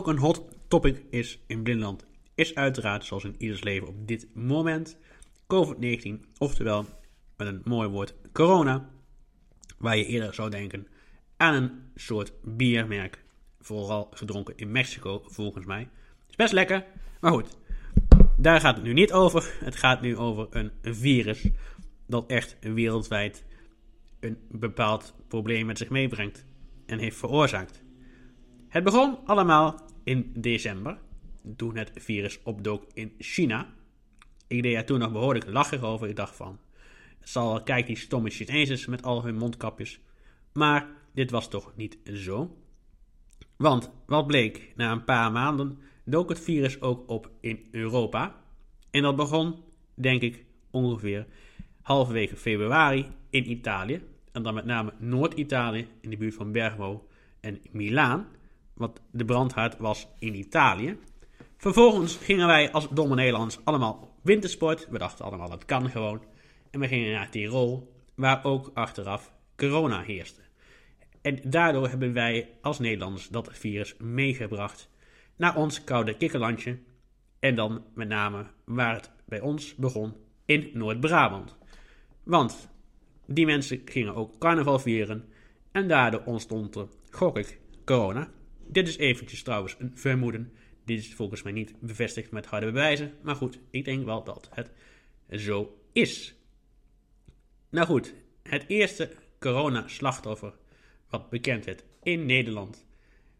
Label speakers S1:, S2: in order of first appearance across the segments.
S1: ook een hot topic is in Blindland, is uiteraard, zoals in ieders leven op dit moment, COVID-19, oftewel met een mooi woord corona, waar je eerder zou denken aan een soort biermerk, vooral gedronken in Mexico volgens mij. Is best lekker, maar goed, daar gaat het nu niet over. Het gaat nu over een virus dat echt wereldwijd een bepaald probleem met zich meebrengt en heeft veroorzaakt. Het begon allemaal in december, toen het virus opdook in China. Ik deed er toen nog behoorlijk lachen over. Ik dacht van, zal kijk die stomme Chinezen met al hun mondkapjes. Maar dit was toch niet zo. Want wat bleek, na een paar maanden dook het virus ook op in Europa. En dat begon, denk ik, ongeveer halverwege februari in Italië. En dan met name Noord-Italië, in de buurt van Bergamo en Milaan. Want de brandhaard was in Italië. Vervolgens gingen wij als domme Nederlands allemaal wintersport. We dachten allemaal dat kan gewoon. En we gingen naar Tirol, waar ook achteraf corona heerste. En daardoor hebben wij als Nederlanders dat virus meegebracht naar ons koude kikkerlandje. En dan met name waar het bij ons begon, in Noord-Brabant. Want die mensen gingen ook carnaval vieren en daardoor ontstond er, gok ik, corona. Dit is eventjes trouwens een vermoeden. Dit is volgens mij niet bevestigd met harde bewijzen. Maar goed, ik denk wel dat het zo is. Nou goed, het eerste corona-slachtoffer wat bekend werd in Nederland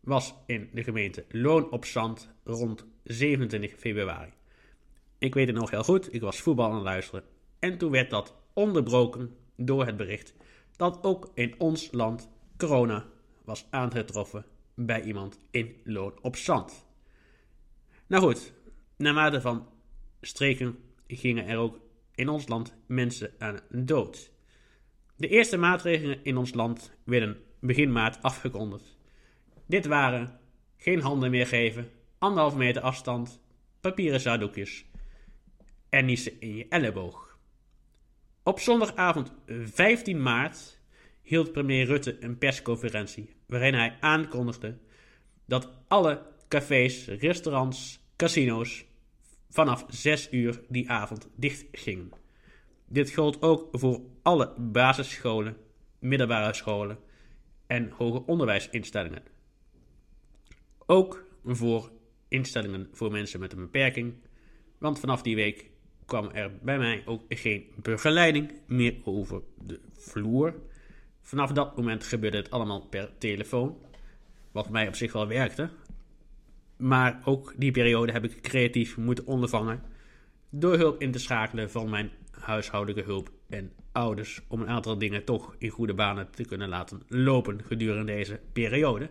S1: was in de gemeente Loon op Zand rond 27 februari. Ik weet het nog heel goed, ik was voetbal aan het luisteren en toen werd dat onderbroken door het bericht dat ook in ons land corona was aangetroffen bij iemand in Loon op Zand. Nou goed, naarmate van streken gingen er ook in ons land mensen aan dood. De eerste maatregelen in ons land werden begin maart afgekondigd. Dit waren geen handen meer geven, anderhalf meter afstand, papieren zakdoekjes en niezen in je elleboog. Op zondagavond 15 maart hield premier Rutte een persconferentie waarin hij aankondigde dat alle cafés, restaurants, casino's vanaf 6 uur die avond dicht gingen. Dit gold ook voor alle basisscholen, middelbare scholen en hoger onderwijsinstellingen. Ook voor instellingen voor mensen met een beperking, want vanaf die week kwam er bij mij ook geen begeleiding meer over de vloer. Vanaf dat moment gebeurde het allemaal per telefoon, wat mij op zich wel werkte. Maar ook die periode heb ik creatief moeten ondervangen door hulp in te schakelen van mijn huishoudelijke hulp en ouders om een aantal dingen toch in goede banen te kunnen laten lopen gedurende deze periode.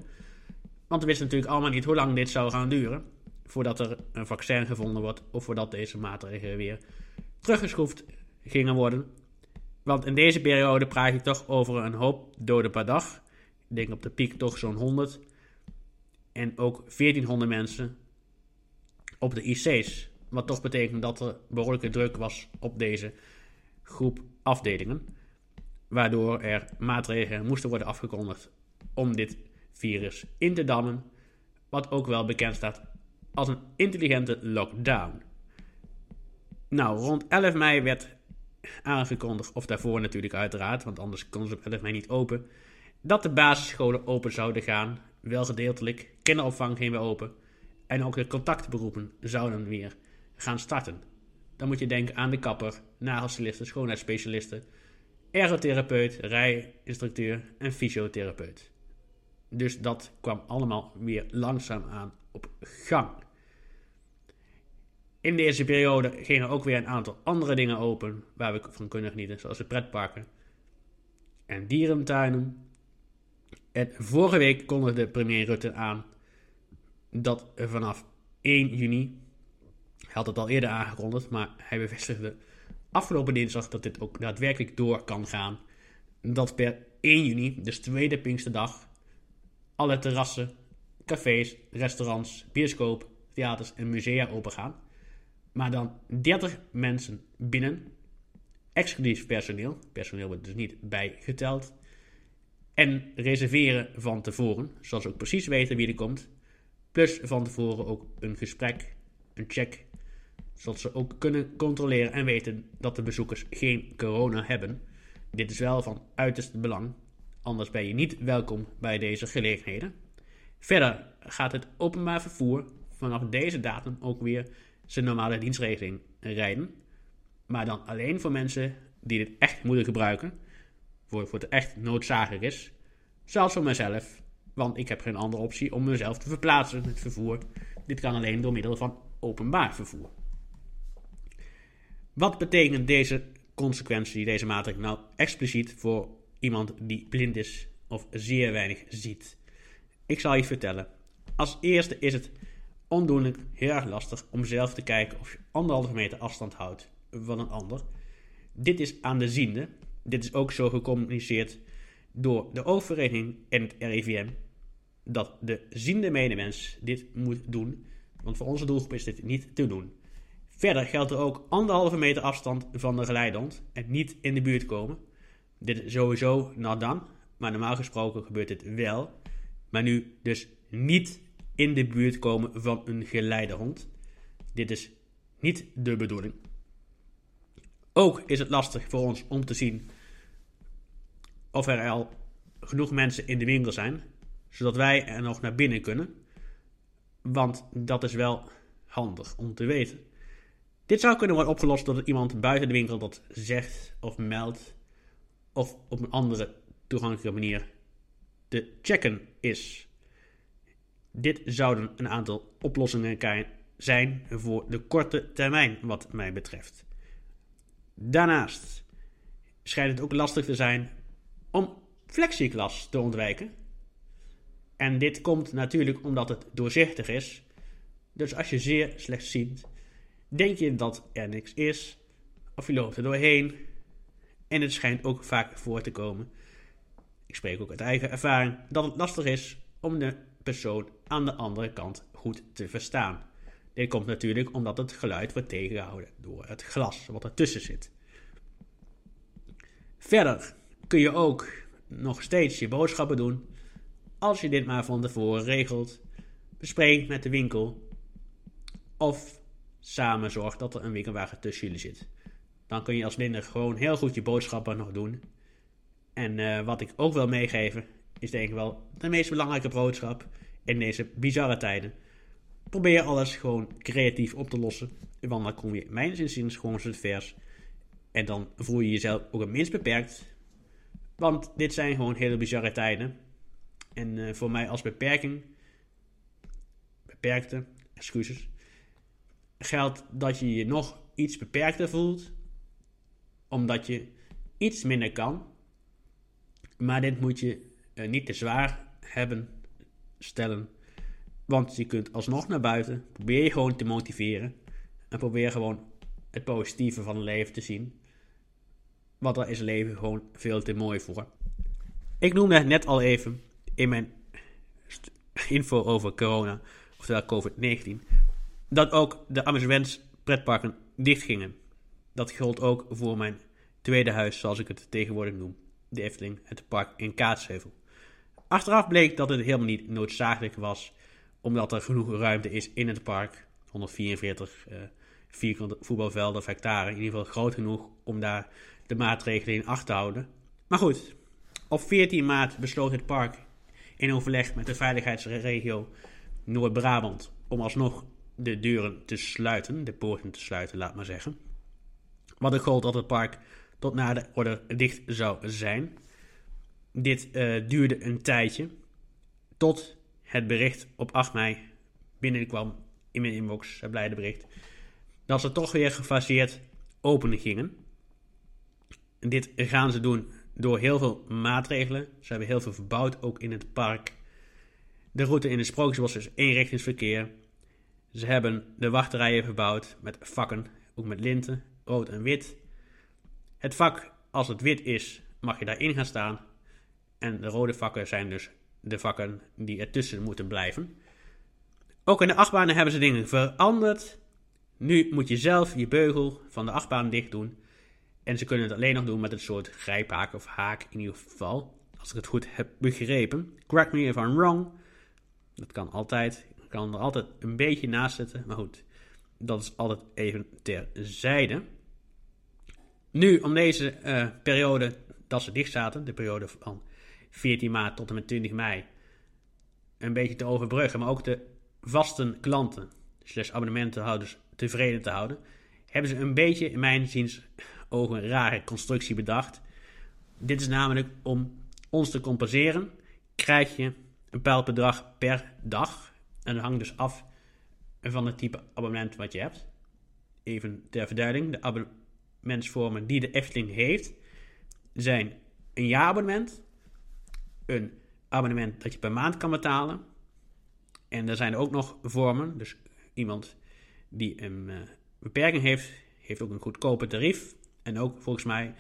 S1: Want we wisten natuurlijk allemaal niet hoe lang dit zou gaan duren voordat er een vaccin gevonden wordt of voordat deze maatregelen weer teruggeschroefd gingen worden. Want in deze periode praat je toch over een hoop doden per dag. Ik denk op de piek toch zo'n 100. En ook 1400 mensen op de IC's. Wat toch betekent dat er behoorlijke druk was op deze groep afdelingen. Waardoor er maatregelen moesten worden afgekondigd om dit virus in te dammen. Wat ook wel bekend staat als een intelligente lockdown. Nou, rond 11 mei werd aangekondigd, of daarvoor natuurlijk uiteraard, want anders konden ze op 11 mei niet open, dat de basisscholen open zouden gaan, wel gedeeltelijk, kinderopvang ging weer open en ook de contactberoepen zouden weer gaan starten. Dan moet je denken aan de kapper, nagelstylisten, schoonheidsspecialisten, ergotherapeut, rijinstructeur en fysiotherapeut. Dus dat kwam allemaal weer langzaam aan op gang. In deze periode gingen ook weer een aantal andere dingen open waar we van kunnen genieten, zoals de pretparken en dierentuinen. En vorige week kondigde premier Rutte aan dat vanaf 1 juni had het al eerder aangekondigd, maar hij bevestigde afgelopen dinsdag dat dit ook daadwerkelijk door kan gaan. Dat per 1 juni, dus tweede Pinksterdag, alle terrassen, cafés, restaurants, bioscoop, theaters en musea open gaan. Maar dan 30 mensen binnen, exclusief personeel. Personeel wordt dus niet bijgeteld. En reserveren van tevoren, zodat ze ook precies weten wie er komt. Plus van tevoren ook een gesprek, een check, zodat ze ook kunnen controleren en weten dat de bezoekers geen corona hebben. Dit is wel van uiterste belang, anders ben je niet welkom bij deze gelegenheden. Verder gaat het openbaar vervoer vanaf deze datum ook weer zijn normale dienstregeling rijden. Maar dan alleen voor mensen die dit echt moeten gebruiken. Voor, voor het echt noodzakelijk is. Zelfs voor mezelf. Want ik heb geen andere optie om mezelf te verplaatsen met vervoer. Dit kan alleen door middel van openbaar vervoer. Wat betekent deze consequentie, deze maatregel nou expliciet voor iemand die blind is of zeer weinig ziet? Ik zal je vertellen. Als eerste is het ondoenlijk heel erg lastig om zelf te kijken of je anderhalve meter afstand houdt van een ander. Dit is aan de ziende. Dit is ook zo gecommuniceerd door de overheid en het RIVM dat de ziende medemens dit moet doen, want voor onze doelgroep is dit niet te doen. Verder geldt er ook anderhalve meter afstand van de geleidehond en niet in de buurt komen. Dit is sowieso nou dan, maar normaal gesproken gebeurt dit wel. Maar nu dus niet in de buurt komen van een geleidehond. Dit is niet de bedoeling. Ook is het lastig voor ons om te zien of er al genoeg mensen in de winkel zijn, zodat wij er nog naar binnen kunnen. Want dat is wel handig om te weten. Dit zou kunnen worden opgelost doordat iemand buiten de winkel dat zegt of meldt, of op een andere toegankelijke manier te checken is. Dit zouden een aantal oplossingen zijn voor de korte termijn, wat mij betreft. Daarnaast schijnt het ook lastig te zijn om flexiglas te ontwijken. En dit komt natuurlijk omdat het doorzichtig is. Dus als je zeer slecht ziet, denk je dat er niks is, of je loopt er doorheen. En het schijnt ook vaak voor te komen. Ik spreek ook uit eigen ervaring dat het lastig is om de persoon aan de andere kant goed te verstaan. Dit komt natuurlijk omdat het geluid wordt tegengehouden door het glas wat ertussen zit. Verder kun je ook nog steeds je boodschappen doen als je dit maar van tevoren regelt. Bespreek met de winkel of samen zorg dat er een winkelwagen tussen jullie zit. Dan kun je als blinde gewoon heel goed je boodschappen nog doen. En uh, wat ik ook wil meegeven is denk ik wel de meest belangrijke boodschap in deze bizarre tijden. Probeer alles gewoon creatief op te lossen. Want dan kom je, mijn inziens, gewoon zo vers. En dan voel je jezelf ook het minst beperkt. Want dit zijn gewoon hele bizarre tijden. En uh, voor mij als beperking, beperkte, excuses, geldt dat je je nog iets beperkter voelt. Omdat je iets minder kan. Maar dit moet je uh, niet te zwaar hebben stellen. Want je kunt alsnog naar buiten. Probeer je gewoon te motiveren. En probeer gewoon het positieve van het leven te zien. Want daar is leven gewoon veel te mooi voor. Ik noemde net al even in mijn info over corona, oftewel COVID-19, dat ook de amusement pretparken dichtgingen. Dat geldt ook voor mijn tweede huis, zoals ik het tegenwoordig noem, de Efteling, het park in Kaatsheuvel. Achteraf bleek dat het helemaal niet noodzakelijk was, omdat er genoeg ruimte is in het park. 144 uh, vierkante voetbalvelden of hectare, in ieder geval groot genoeg om daar de maatregelen in acht te houden. Maar goed, op 14 maart besloot het park in overleg met de veiligheidsregio Noord-Brabant om alsnog de deuren te sluiten, de poorten te sluiten, laat maar zeggen. Wat ik gold dat het park tot na de orde dicht zou zijn. Dit uh, duurde een tijdje tot het bericht op 8 mei binnenkwam in mijn inbox, het blijde bericht, dat ze toch weer gefaseerd open gingen. Dit gaan ze doen door heel veel maatregelen. Ze hebben heel veel verbouwd, ook in het park. De route in de Sprookjesbos is eenrichtingsverkeer. Ze hebben de wachterijen verbouwd met vakken, ook met linten, rood en wit. Het vak, als het wit is, mag je daarin gaan staan. En de rode vakken zijn dus de vakken die ertussen moeten blijven. Ook in de achtbanen hebben ze dingen veranderd. Nu moet je zelf je beugel van de achtbaan dicht doen. En ze kunnen het alleen nog doen met een soort grijphaak of haak in ieder geval. Als ik het goed heb begrepen. Correct me if I'm wrong. Dat kan altijd. kan er altijd een beetje naast zitten. Maar goed, dat is altijd even terzijde. Nu, om deze uh, periode dat ze dicht zaten, de periode van 14 maart tot en met 20 mei, een beetje te overbruggen, maar ook de vaste klanten, slash abonnementenhouders, tevreden te houden, hebben ze een beetje, in mijn ziens, ogen een rare constructie bedacht. Dit is namelijk om ons te compenseren, krijg je een bepaald bedrag per dag. En dat hangt dus af van het type abonnement wat je hebt. Even ter verduidelijking, de abonnementsvormen die de Efteling heeft, zijn een jaarabonnement, een abonnement dat je per maand kan betalen. En er zijn ook nog vormen, dus iemand die een uh, beperking heeft, heeft ook een goedkoper tarief. En ook volgens mij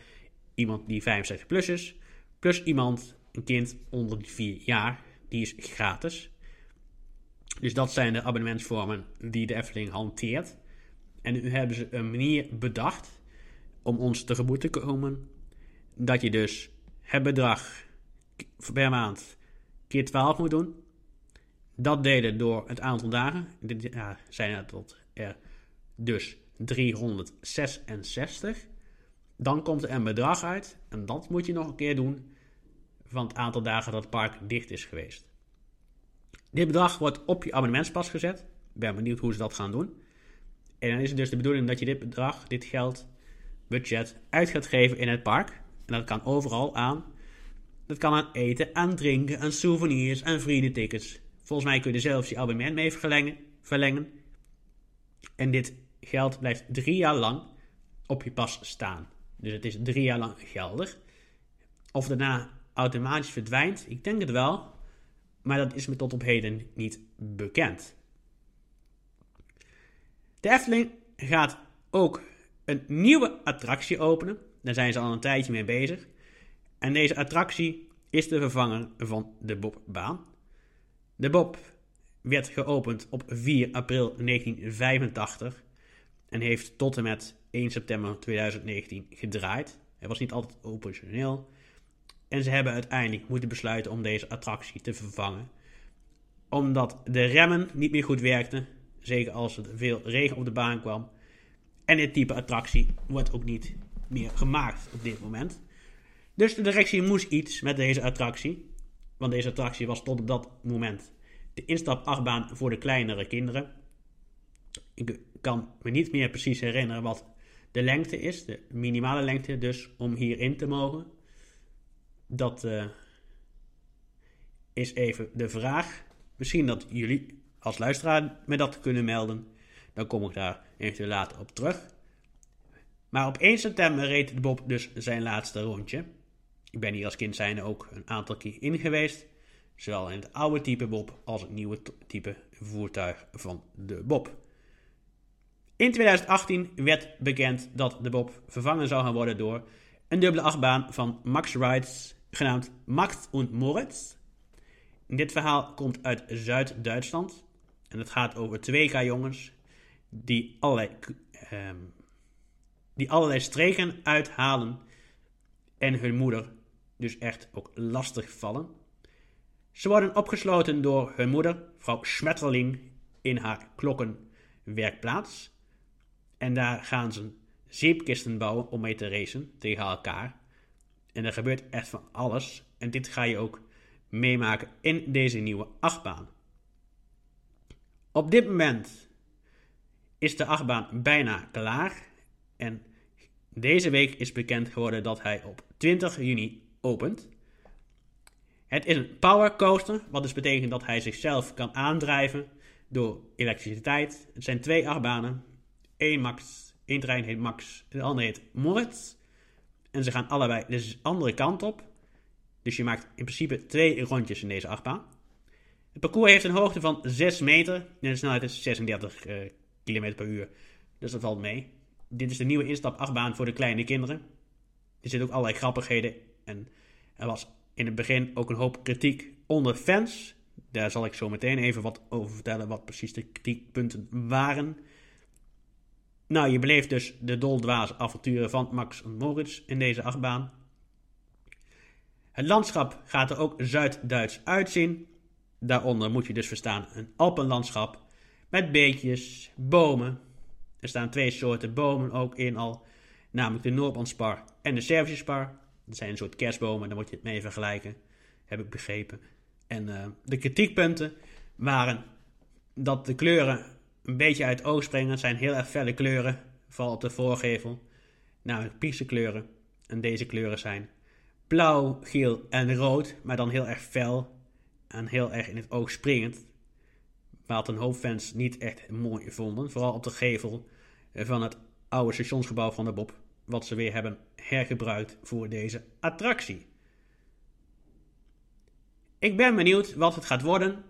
S1: iemand die 65 plus is, plus iemand, een kind onder de 4 jaar, die is gratis. Dus dat zijn de abonnementsvormen die de Efteling hanteert. En nu hebben ze een manier bedacht om ons tegemoet te komen. Dat je dus het bedrag per maand keer 12 moet doen. Dat delen door het aantal dagen. Dit ja, zijn er tot er dus 366. Dan komt er een bedrag uit. En dat moet je nog een keer doen van het aantal dagen dat het park dicht is geweest. Dit bedrag wordt op je abonnementspas gezet. Ik ben benieuwd hoe ze dat gaan doen. En dan is het dus de bedoeling dat je dit bedrag, dit geld, budget, uit gaat geven in het park. En dat kan overal aan. Dat kan aan eten, aan drinken, aan souvenirs, aan vriendentickets. Volgens mij kun je zelfs je abonnement mee verlengen. verlengen. En dit geld blijft drie jaar lang op je pas staan. Dus het is drie jaar lang geldig. Of daarna automatisch verdwijnt, ik denk het wel. Maar dat is me tot op heden niet bekend. De Efteling gaat ook een nieuwe attractie openen. Daar zijn ze al een tijdje mee bezig. En deze attractie is de vervanger van de Bobbaan. De Bob werd geopend op 4 april 1985 en heeft tot en met 1 september 2019 gedraaid. Hij was niet altijd operationeel. En ze hebben uiteindelijk moeten besluiten om deze attractie te vervangen. Omdat de remmen niet meer goed werkten. Zeker als er veel regen op de baan kwam. En dit type attractie wordt ook niet meer gemaakt op dit moment. Dus de directie moest iets met deze attractie. Want deze attractie was tot op dat moment de instapachtbaan voor de kleinere kinderen. Ik kan me niet meer precies herinneren wat de lengte is, de minimale lengte dus, om hierin te mogen. Dat uh, is even de vraag. Misschien dat jullie als luisteraar me dat kunnen melden. Dan kom ik daar eventueel later op terug. Maar op 1 september reed de Bob dus zijn laatste rondje. Ik ben hier als kind zijnde ook een aantal keer in geweest. Zowel in het oude type Bob als het nieuwe type voertuig van de Bob. In 2018 werd bekend dat de Bob vervangen zou gaan worden door een dubbele achtbaan van Max Rides, genaamd Max und Moritz. Dit verhaal komt uit Zuid-Duitsland en het gaat over twee K-jongens die allerlei, um, die allerlei streken uithalen en hun moeder dus echt ook lastig vallen. Ze worden opgesloten door hun moeder, vrouw Schmetterling, in haar klokkenwerkplaats. En daar gaan ze zeepkisten bouwen om mee te racen tegen elkaar. En er gebeurt echt van alles. En dit ga je ook meemaken in deze nieuwe achtbaan. Op dit moment is de achtbaan bijna klaar. En deze week is bekend geworden dat hij op 20 juni opent. Het is een power coaster, wat dus betekent dat hij zichzelf kan aandrijven door elektriciteit. Het zijn twee achtbanen. Eén Max, één trein heet Max, de andere heet Moritz. En ze gaan allebei de andere kant op. Dus je maakt in principe twee rondjes in deze achtbaan. Het parcours heeft een hoogte van 6 meter en de snelheid is 36 uh, km per uur. Dus dat valt mee. Dit is de nieuwe instap achtbaan voor de kleine kinderen. Er zitten ook allerlei grappigheden en er was in het begin ook een hoop kritiek onder fans. Daar zal ik zo meteen even wat over vertellen, wat precies de kritiekpunten waren. Nou, je beleeft dus de doldwaze avonturen van Max Moritz in deze achtbaan. Het landschap gaat er ook Zuid-Duits uitzien. Daaronder moet je dus verstaan een alpenlandschap met beetjes, bomen. Er staan twee soorten bomen ook in al, namelijk de Noordbandspar en de Servische spar. Dat zijn een soort kerstbomen, daar moet je het mee vergelijken, heb ik begrepen. En uh, de kritiekpunten waren dat de kleuren een beetje uit het oog springen. Het zijn heel erg felle kleuren, vooral op de voorgevel. Namelijk pixelkleuren. En deze kleuren zijn blauw, geel en rood, maar dan heel erg fel en heel erg in het oog springend. Wat een hoop fans niet echt mooi vonden. Vooral op de gevel van het oude stationsgebouw van de Bob. Wat ze weer hebben hergebruikt voor deze attractie. Ik ben benieuwd wat het gaat worden.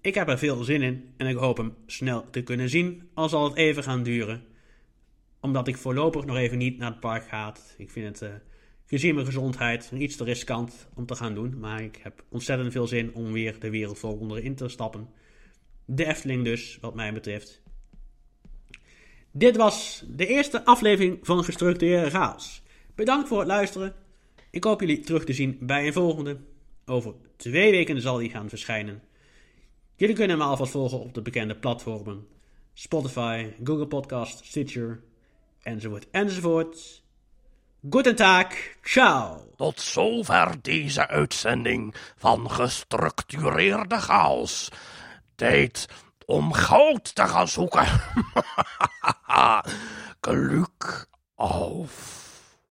S1: Ik heb er veel zin in en ik hoop hem snel te kunnen zien, al zal het even gaan duren. Omdat ik voorlopig nog even niet naar het park ga. Ik vind het uh, gezien mijn gezondheid iets te riskant om te gaan doen. Maar ik heb ontzettend veel zin om weer de wereld vol in te stappen. De Efteling dus, wat mij betreft. Dit was de eerste aflevering van Gestructureerde Chaos. Bedankt voor het luisteren. Ik hoop jullie terug te zien bij een volgende. Over twee weken zal die gaan verschijnen. Jullie kunnen me alvast volgen op de bekende platformen Spotify, Google Podcast, Stitcher, enzovoort, enzovoort. Goedendag, ciao.
S2: Tot zover deze uitzending van Gestructureerde Chaos. Tijd om goud te gaan zoeken. Geluk auf.